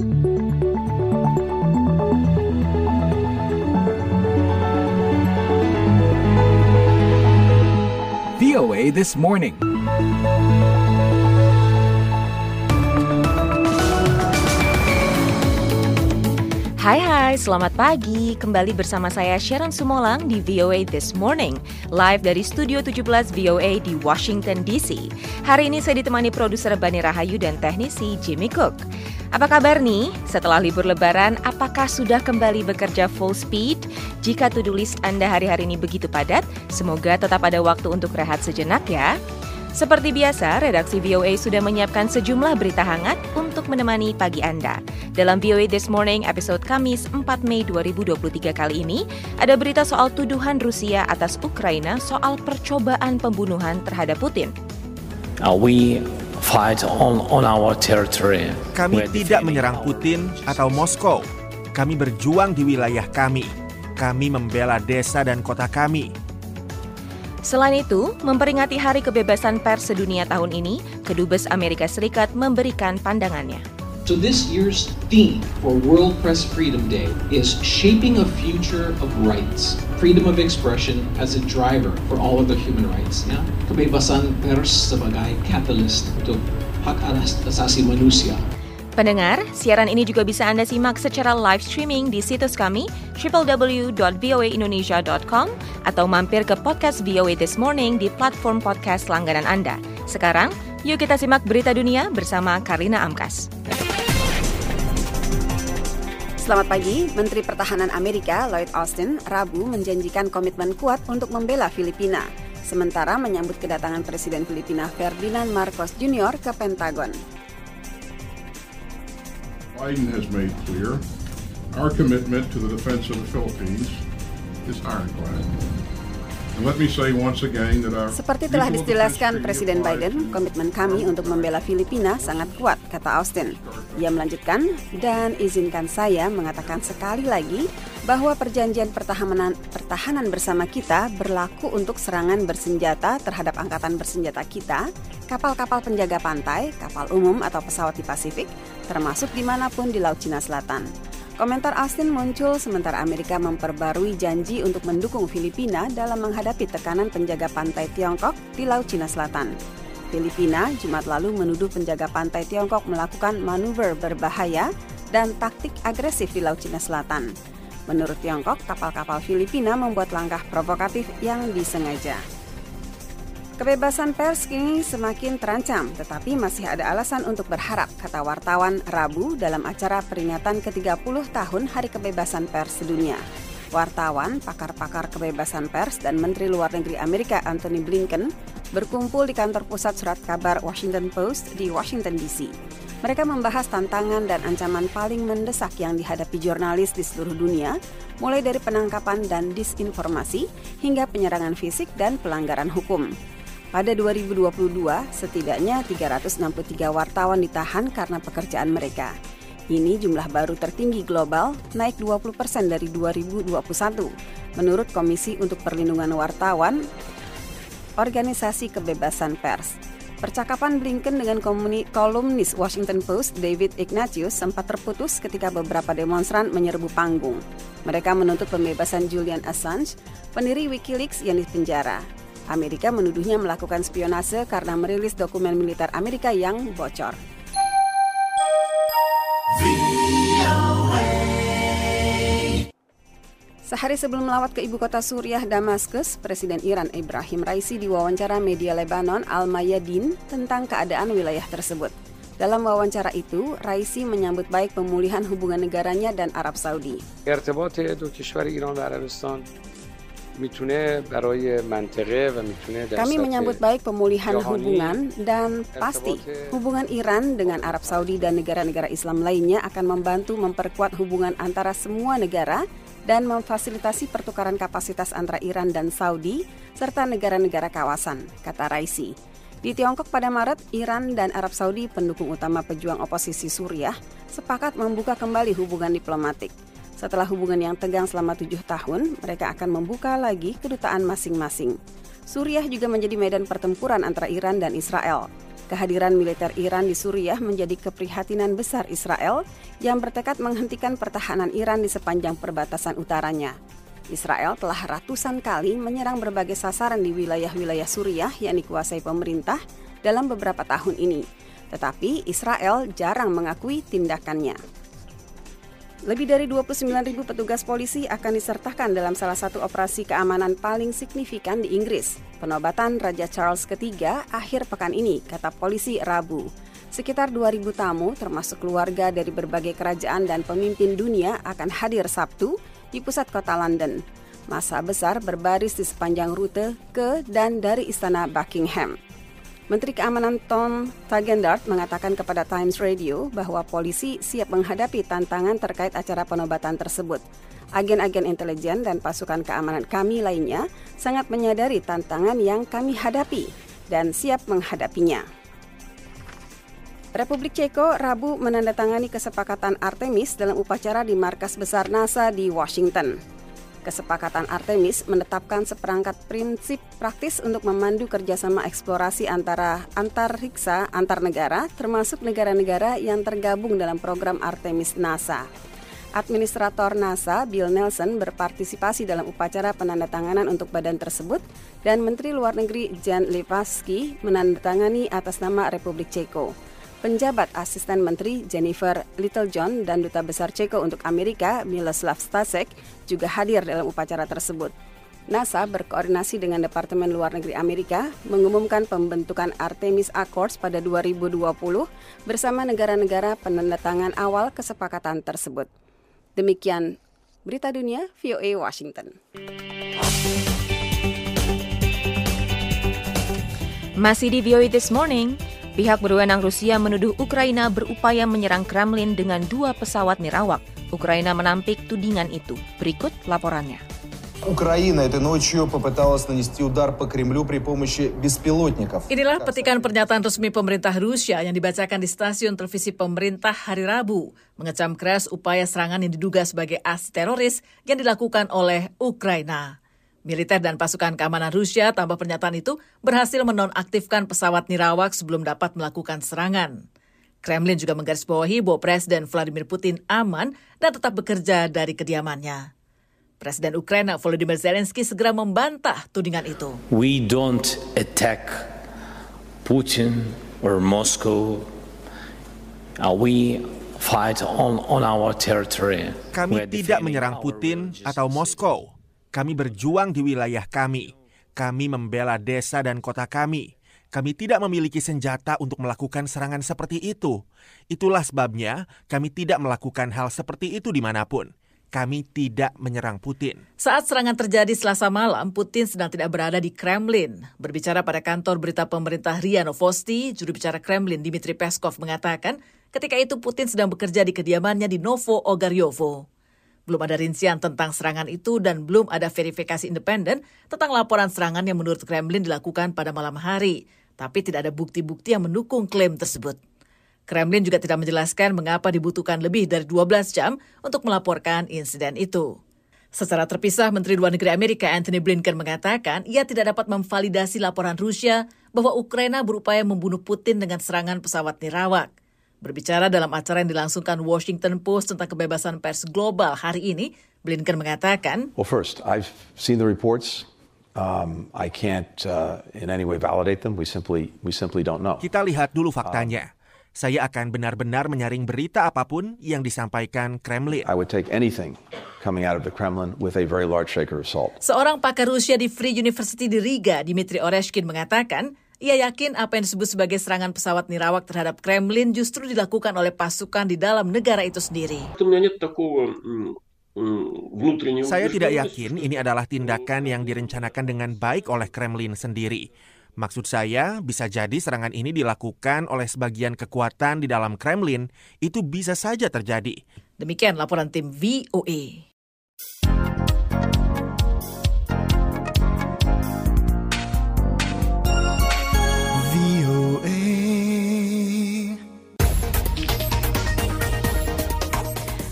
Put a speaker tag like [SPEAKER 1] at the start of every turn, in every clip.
[SPEAKER 1] VOA This Morning.
[SPEAKER 2] Hai hai, selamat pagi. Kembali bersama saya Sharon Sumolang di VOA This Morning, live dari Studio 17 VOA di Washington DC. Hari ini saya ditemani produser Bani Rahayu dan teknisi Jimmy Cook. Apa kabar nih? Setelah libur lebaran, apakah sudah kembali bekerja full speed? Jika to-do list Anda hari-hari ini begitu padat, semoga tetap ada waktu untuk rehat sejenak ya. Seperti biasa, redaksi VOA sudah menyiapkan sejumlah berita hangat untuk menemani pagi Anda. Dalam VOA This Morning episode Kamis 4 Mei 2023 kali ini, ada berita soal tuduhan Rusia atas Ukraina soal percobaan pembunuhan terhadap Putin.
[SPEAKER 3] Uh, we fight on, on our territory.
[SPEAKER 4] Kami
[SPEAKER 3] We're
[SPEAKER 4] tidak menyerang
[SPEAKER 3] our
[SPEAKER 4] Putin atau Moskow. Kami berjuang di wilayah kami. Kami membela desa dan kota kami.
[SPEAKER 2] Selain itu, memperingati Hari Kebebasan Pers Sedunia tahun ini, Kedubes Amerika Serikat memberikan pandangannya.
[SPEAKER 5] So this year's theme for World Press Freedom Day is shaping a future of rights, freedom of expression as a driver for all other human rights. Ya, kebebasan pers sebagai catalyst untuk hak asasi manusia.
[SPEAKER 2] Pendengar, siaran ini juga bisa Anda simak secara live streaming di situs kami www.voaindonesia.com atau mampir ke podcast VOA This Morning di platform podcast langganan Anda. Sekarang, yuk kita simak berita dunia bersama Karina Amkas.
[SPEAKER 6] Selamat pagi, Menteri Pertahanan Amerika Lloyd Austin Rabu menjanjikan komitmen kuat untuk membela Filipina, sementara menyambut kedatangan Presiden Filipina Ferdinand Marcos Jr. ke Pentagon.
[SPEAKER 7] Biden has made clear our commitment to the defense of the Philippines is ironclad.
[SPEAKER 6] Seperti telah dijelaskan Presiden Biden, komitmen kami untuk membela Filipina sangat kuat, kata Austin. Ia melanjutkan, dan izinkan saya mengatakan sekali lagi bahwa perjanjian pertahanan, pertahanan bersama kita berlaku untuk serangan bersenjata terhadap angkatan bersenjata kita, kapal-kapal penjaga pantai, kapal umum atau pesawat di Pasifik, termasuk di mana pun di Laut Cina Selatan. Komentar Austin muncul sementara Amerika memperbarui janji untuk mendukung Filipina dalam menghadapi tekanan penjaga pantai Tiongkok di Laut Cina Selatan. Filipina Jumat lalu menuduh penjaga pantai Tiongkok melakukan manuver berbahaya dan taktik agresif di Laut Cina Selatan. Menurut Tiongkok, kapal-kapal Filipina membuat langkah provokatif yang disengaja. Kebebasan pers kini semakin terancam, tetapi masih ada alasan untuk berharap, kata wartawan Rabu dalam acara peringatan ke-30 tahun Hari Kebebasan Pers Sedunia. Wartawan, pakar-pakar kebebasan pers, dan Menteri Luar Negeri Amerika Anthony Blinken berkumpul di kantor pusat surat kabar Washington Post di Washington DC. Mereka membahas tantangan dan ancaman paling mendesak yang dihadapi jurnalis di seluruh dunia, mulai dari penangkapan dan disinformasi hingga penyerangan fisik dan pelanggaran hukum. Pada 2022, setidaknya 363 wartawan ditahan karena pekerjaan mereka. Ini jumlah baru tertinggi global, naik 20 persen dari 2021, menurut Komisi untuk Perlindungan Wartawan, Organisasi Kebebasan Pers. Percakapan Blinken dengan kolumnis Washington Post David Ignatius sempat terputus ketika beberapa demonstran menyerbu panggung. Mereka menuntut pembebasan Julian Assange, pendiri Wikileaks yang dipenjara. Amerika menuduhnya melakukan spionase karena merilis dokumen militer Amerika yang bocor. Sehari sebelum melawat ke ibu kota Suriah Damaskus, Presiden Iran Ibrahim Raisi diwawancara media Lebanon Al Mayadin tentang keadaan wilayah tersebut. Dalam wawancara itu, Raisi menyambut baik pemulihan hubungan negaranya dan Arab Saudi. Kami menyambut baik pemulihan hubungan dan pasti hubungan Iran dengan Arab Saudi dan negara-negara Islam lainnya akan membantu memperkuat hubungan antara semua negara dan memfasilitasi pertukaran kapasitas antara Iran dan Saudi serta negara-negara kawasan, kata Raisi. Di Tiongkok pada Maret, Iran dan Arab Saudi, pendukung utama pejuang oposisi Suriah, sepakat membuka kembali hubungan diplomatik. Setelah hubungan yang tegang selama tujuh tahun, mereka akan membuka lagi kedutaan masing-masing. Suriah juga menjadi medan pertempuran antara Iran dan Israel. kehadiran militer Iran di Suriah menjadi keprihatinan besar Israel yang bertekad menghentikan pertahanan Iran di sepanjang perbatasan utaranya. Israel telah ratusan kali menyerang berbagai sasaran di wilayah-wilayah Suriah yang dikuasai pemerintah dalam beberapa tahun ini. Tetapi Israel jarang mengakui tindakannya. Lebih dari 29.000 petugas polisi akan disertakan dalam salah satu operasi keamanan paling signifikan di Inggris, penobatan Raja Charles III akhir pekan ini, kata polisi Rabu. Sekitar 2.000 tamu, termasuk keluarga dari berbagai kerajaan dan pemimpin dunia akan hadir Sabtu di pusat kota London. Masa besar berbaris di sepanjang rute ke dan dari Istana Buckingham. Menteri Keamanan Tom Tagendart mengatakan kepada Times Radio bahwa polisi siap menghadapi tantangan terkait acara penobatan tersebut. Agen-agen intelijen dan pasukan keamanan kami lainnya sangat menyadari tantangan yang kami hadapi dan siap menghadapinya. Republik Ceko Rabu menandatangani kesepakatan Artemis dalam upacara di markas besar NASA di Washington. Kesepakatan Artemis menetapkan seperangkat prinsip praktis untuk memandu kerjasama eksplorasi antara antariksa antar negara, termasuk negara-negara yang tergabung dalam program Artemis NASA. Administrator NASA Bill Nelson berpartisipasi dalam upacara penandatanganan untuk badan tersebut dan Menteri Luar Negeri Jan Lipavsky menandatangani atas nama Republik Ceko. Penjabat Asisten Menteri Jennifer Littlejohn dan Duta Besar Ceko untuk Amerika Miloslav Stasek juga hadir dalam upacara tersebut. NASA berkoordinasi dengan Departemen Luar Negeri Amerika mengumumkan pembentukan Artemis Accords pada 2020 bersama negara-negara penandatangan awal kesepakatan tersebut. Demikian berita dunia VOA Washington.
[SPEAKER 2] Masih di VOA This Morning, Pihak berwenang Rusia menuduh Ukraina berupaya menyerang Kremlin dengan dua pesawat nirawak. Ukraina menampik tudingan itu. Berikut laporannya.
[SPEAKER 8] Украина этой ночью попыталась нанести удар по Кремлю при помощи беспилотников.
[SPEAKER 9] Inilah petikan pernyataan resmi pemerintah Rusia yang dibacakan di stasiun televisi pemerintah hari Rabu, mengecam keras upaya serangan yang diduga sebagai aksi teroris yang dilakukan oleh Ukraina. Militer dan pasukan keamanan Rusia tanpa pernyataan itu berhasil menonaktifkan pesawat Nirawak sebelum dapat melakukan serangan. Kremlin juga menggarisbawahi bahwa Presiden Vladimir Putin aman dan tetap bekerja dari kediamannya. Presiden Ukraina Volodymyr Zelensky segera membantah tudingan itu.
[SPEAKER 3] We don't attack Putin or Moscow. Uh, we fight on, on our territory.
[SPEAKER 4] Kami tidak menyerang Putin atau Moskow. Kami berjuang di wilayah kami. Kami membela desa dan kota kami. Kami tidak memiliki senjata untuk melakukan serangan seperti itu. Itulah sebabnya kami tidak melakukan hal seperti itu di mana pun. Kami tidak menyerang Putin.
[SPEAKER 9] Saat serangan terjadi selasa malam, Putin sedang tidak berada di Kremlin. Berbicara pada kantor berita pemerintah RIA Novosti, juru bicara Kremlin Dmitry Peskov mengatakan ketika itu Putin sedang bekerja di kediamannya di Novo Ogaryovo. Belum ada rincian tentang serangan itu dan belum ada verifikasi independen tentang laporan serangan yang menurut Kremlin dilakukan pada malam hari. Tapi tidak ada bukti-bukti yang mendukung klaim tersebut. Kremlin juga tidak menjelaskan mengapa dibutuhkan lebih dari 12 jam untuk melaporkan insiden itu. Secara terpisah, Menteri Luar Negeri Amerika Anthony Blinken mengatakan ia tidak dapat memvalidasi laporan Rusia bahwa Ukraina berupaya membunuh Putin dengan serangan pesawat nirawak. Berbicara dalam acara yang dilangsungkan Washington Post tentang kebebasan pers global hari ini, Blinken mengatakan,
[SPEAKER 10] Well, first, I've seen the reports. Um, I can't uh, in any way validate them. We simply, we simply don't know.
[SPEAKER 4] Kita lihat dulu faktanya. Saya akan benar-benar menyaring berita apa pun yang disampaikan Kremlin.
[SPEAKER 10] I would take anything coming out of the Kremlin with a very large shaker of salt.
[SPEAKER 9] Seorang pakar Rusia di Free University di Riga, Dmitry Oreshkin mengatakan, ia yakin apa yang disebut sebagai serangan pesawat nirawak terhadap Kremlin justru dilakukan oleh pasukan di dalam negara itu sendiri.
[SPEAKER 4] Saya tidak yakin ini adalah tindakan yang direncanakan dengan baik oleh Kremlin sendiri. Maksud saya, bisa jadi serangan ini dilakukan oleh sebagian kekuatan di dalam Kremlin, itu bisa saja terjadi.
[SPEAKER 9] Demikian laporan tim VOA.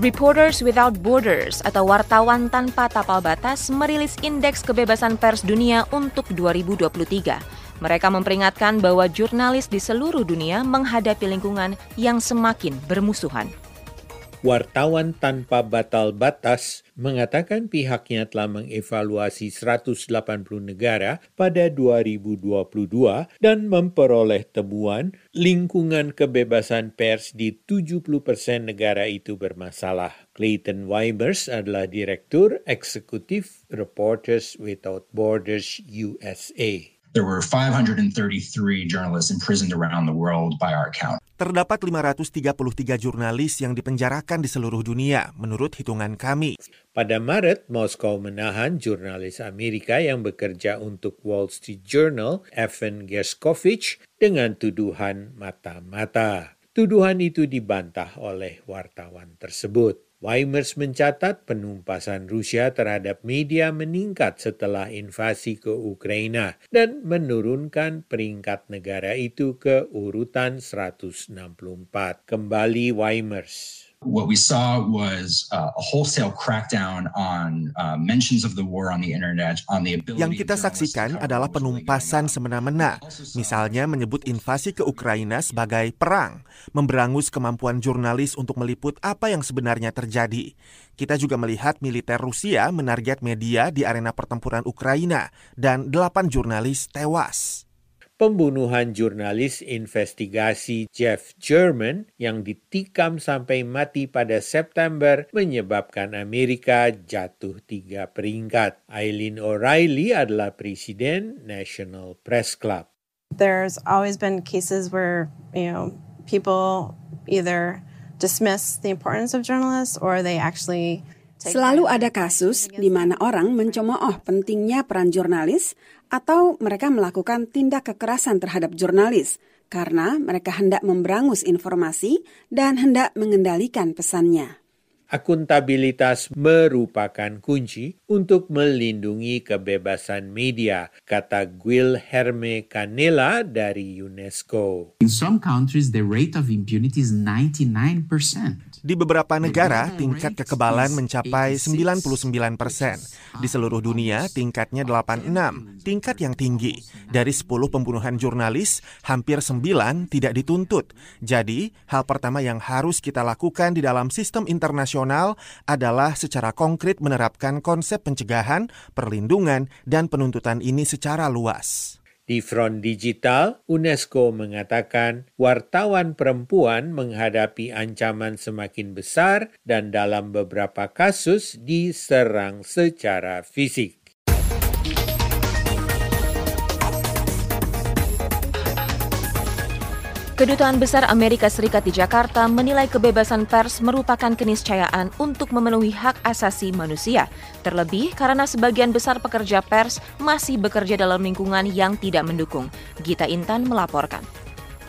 [SPEAKER 2] Reporters Without Borders atau wartawan tanpa tapal batas merilis indeks kebebasan pers dunia untuk 2023. Mereka memperingatkan bahwa jurnalis di seluruh dunia menghadapi lingkungan yang semakin bermusuhan.
[SPEAKER 11] Wartawan Tanpa Batal Batas mengatakan pihaknya telah mengevaluasi 180 negara pada 2022 dan memperoleh temuan lingkungan kebebasan pers di 70 persen negara itu bermasalah. Clayton Weimers adalah Direktur Eksekutif Reporters Without Borders USA.
[SPEAKER 12] There were 533 journalists imprisoned around the world by our count.
[SPEAKER 4] Terdapat 533 jurnalis yang dipenjarakan di seluruh dunia menurut hitungan kami.
[SPEAKER 11] Pada Maret, Moskow menahan jurnalis Amerika yang bekerja untuk Wall Street Journal, Evan Gershkovich, dengan tuduhan mata-mata. Tuduhan itu dibantah oleh wartawan tersebut. Weimers mencatat penumpasan Rusia terhadap media meningkat setelah invasi ke Ukraina dan menurunkan peringkat negara itu ke urutan 164. Kembali Weimers.
[SPEAKER 12] What we saw was uh, a wholesale crackdown on uh, mentions of the war on the internet, on the ability
[SPEAKER 4] Yang kita saksikan adalah penumpasan semena-mena, misalnya menyebut invasi ke Ukraina sebagai perang, memberangus kemampuan jurnalis untuk meliput apa yang sebenarnya terjadi. Kita juga melihat militer Rusia menarget media di arena pertempuran Ukraina dan delapan jurnalis tewas
[SPEAKER 11] pembunuhan jurnalis investigasi Jeff German yang ditikam sampai mati pada September menyebabkan Amerika jatuh tiga peringkat. Eileen O'Reilly adalah presiden National Press Club.
[SPEAKER 13] There's always been cases where, you know, people either dismiss the importance of journalists or they actually
[SPEAKER 6] Selalu ada kasus di mana orang mencemooh pentingnya peran jurnalis atau mereka melakukan tindak kekerasan terhadap jurnalis karena mereka hendak memberangus informasi dan hendak mengendalikan pesannya.
[SPEAKER 11] Akuntabilitas merupakan kunci untuk melindungi kebebasan media, kata Guilherme Canela dari UNESCO.
[SPEAKER 14] In some countries, the rate of impunity is 99%.
[SPEAKER 4] Di beberapa negara, tingkat kekebalan mencapai 99 persen. Di seluruh dunia, tingkatnya 86, tingkat yang tinggi. Dari 10 pembunuhan jurnalis, hampir 9 tidak dituntut. Jadi, hal pertama yang harus kita lakukan di dalam sistem internasional adalah secara konkret menerapkan konsep pencegahan, perlindungan, dan penuntutan ini secara luas.
[SPEAKER 11] Di front digital, UNESCO mengatakan wartawan perempuan menghadapi ancaman semakin besar dan dalam beberapa kasus diserang secara fisik.
[SPEAKER 2] Kedutaan Besar Amerika Serikat di Jakarta menilai kebebasan pers merupakan keniscayaan untuk memenuhi hak asasi manusia. Terlebih karena sebagian besar pekerja pers masih bekerja dalam lingkungan yang tidak mendukung. Gita Intan melaporkan.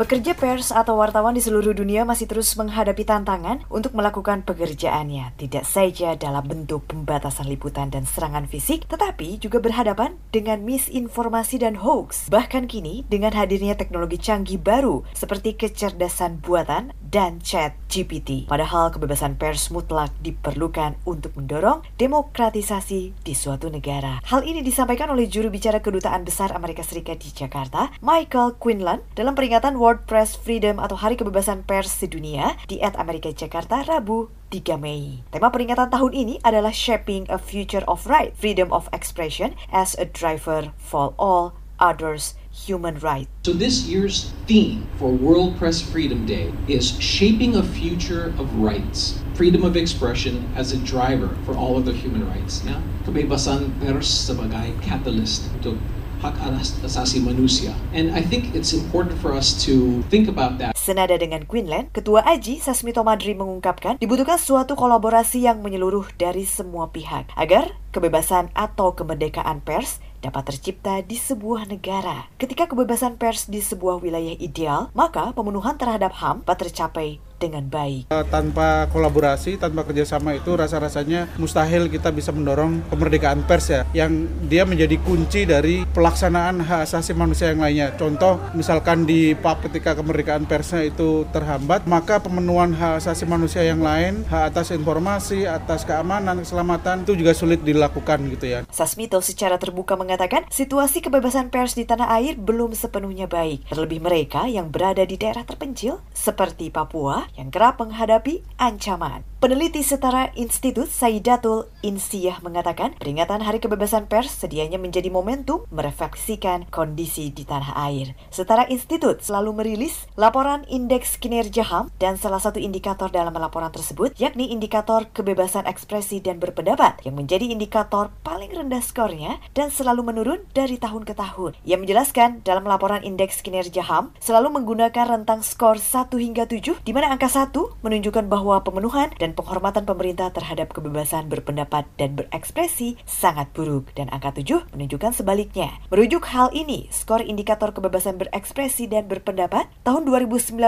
[SPEAKER 15] Pekerja pers atau wartawan di seluruh dunia masih terus menghadapi tantangan untuk melakukan pekerjaannya, tidak saja dalam bentuk pembatasan liputan dan serangan fisik, tetapi juga berhadapan dengan misinformasi dan hoax. Bahkan kini, dengan hadirnya teknologi canggih baru seperti kecerdasan buatan dan chat GPT. Padahal kebebasan pers mutlak diperlukan untuk mendorong demokratisasi di suatu negara. Hal ini disampaikan oleh juru bicara Kedutaan Besar Amerika Serikat di Jakarta, Michael Quinlan, dalam peringatan World World Press Freedom atau Hari Kebebasan Pers Sedunia di At Amerika Jakarta Rabu 3 Mei. Tema peringatan tahun ini adalah Shaping a Future of Right, Freedom of Expression as a Driver for All Others Human Rights.
[SPEAKER 5] So this year's theme for World Press Freedom Day is Shaping a Future of Rights, Freedom of Expression as a Driver for All Other Human Rights. Ya, kebebasan pers sebagai catalyst untuk hak asasi manusia. And I think it's important for us to think about that.
[SPEAKER 15] Senada dengan Queensland, Ketua Aji Sasmito Madri mengungkapkan dibutuhkan suatu kolaborasi yang menyeluruh dari semua pihak agar kebebasan atau kemerdekaan pers dapat tercipta di sebuah negara. Ketika kebebasan pers di sebuah wilayah ideal, maka pemenuhan terhadap HAM dapat tercapai dengan baik.
[SPEAKER 16] Eh, tanpa kolaborasi, tanpa kerjasama itu rasa-rasanya mustahil kita bisa mendorong kemerdekaan pers ya, yang dia menjadi kunci dari pelaksanaan hak asasi manusia yang lainnya. Contoh, misalkan di PAP ketika kemerdekaan persnya itu terhambat, maka pemenuhan hak asasi manusia yang lain, hak atas informasi, atas keamanan, keselamatan itu juga sulit dilakukan gitu ya.
[SPEAKER 15] Sasmito secara terbuka mengatakan situasi kebebasan pers di tanah air belum sepenuhnya baik, terlebih mereka yang berada di daerah terpencil seperti Papua yang kerap menghadapi ancaman. Peneliti setara Institut Saidatul Insiyah mengatakan peringatan Hari Kebebasan Pers sedianya menjadi momentum merefleksikan kondisi di tanah air. Setara Institut selalu merilis laporan indeks kinerja HAM dan salah satu indikator dalam laporan tersebut yakni indikator kebebasan ekspresi dan berpendapat yang menjadi indikator paling rendah skornya dan selalu menurun dari tahun ke tahun. Ia menjelaskan dalam laporan indeks kinerja HAM selalu menggunakan rentang skor 1 hingga 7 di mana angka 1 menunjukkan bahwa pemenuhan dan dan penghormatan pemerintah terhadap kebebasan berpendapat dan berekspresi sangat buruk dan angka 7 menunjukkan sebaliknya. Merujuk hal ini, skor indikator kebebasan berekspresi dan berpendapat tahun 2019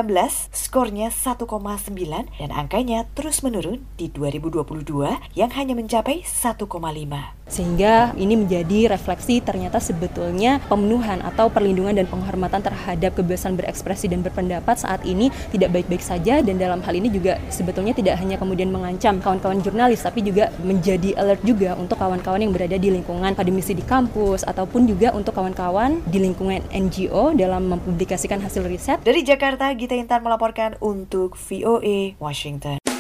[SPEAKER 15] skornya 1,9 dan angkanya terus menurun di 2022 yang hanya mencapai 1,5.
[SPEAKER 17] Sehingga ini menjadi refleksi ternyata sebetulnya pemenuhan atau perlindungan dan penghormatan terhadap kebebasan berekspresi dan berpendapat saat ini tidak baik-baik saja dan dalam hal ini juga sebetulnya tidak hanya kemudian mengancam kawan-kawan jurnalis tapi juga menjadi alert juga untuk kawan-kawan yang berada di lingkungan akademisi di kampus ataupun juga untuk kawan-kawan di lingkungan NGO dalam mempublikasikan hasil riset.
[SPEAKER 15] Dari Jakarta, Gita Intan melaporkan untuk VOA Washington.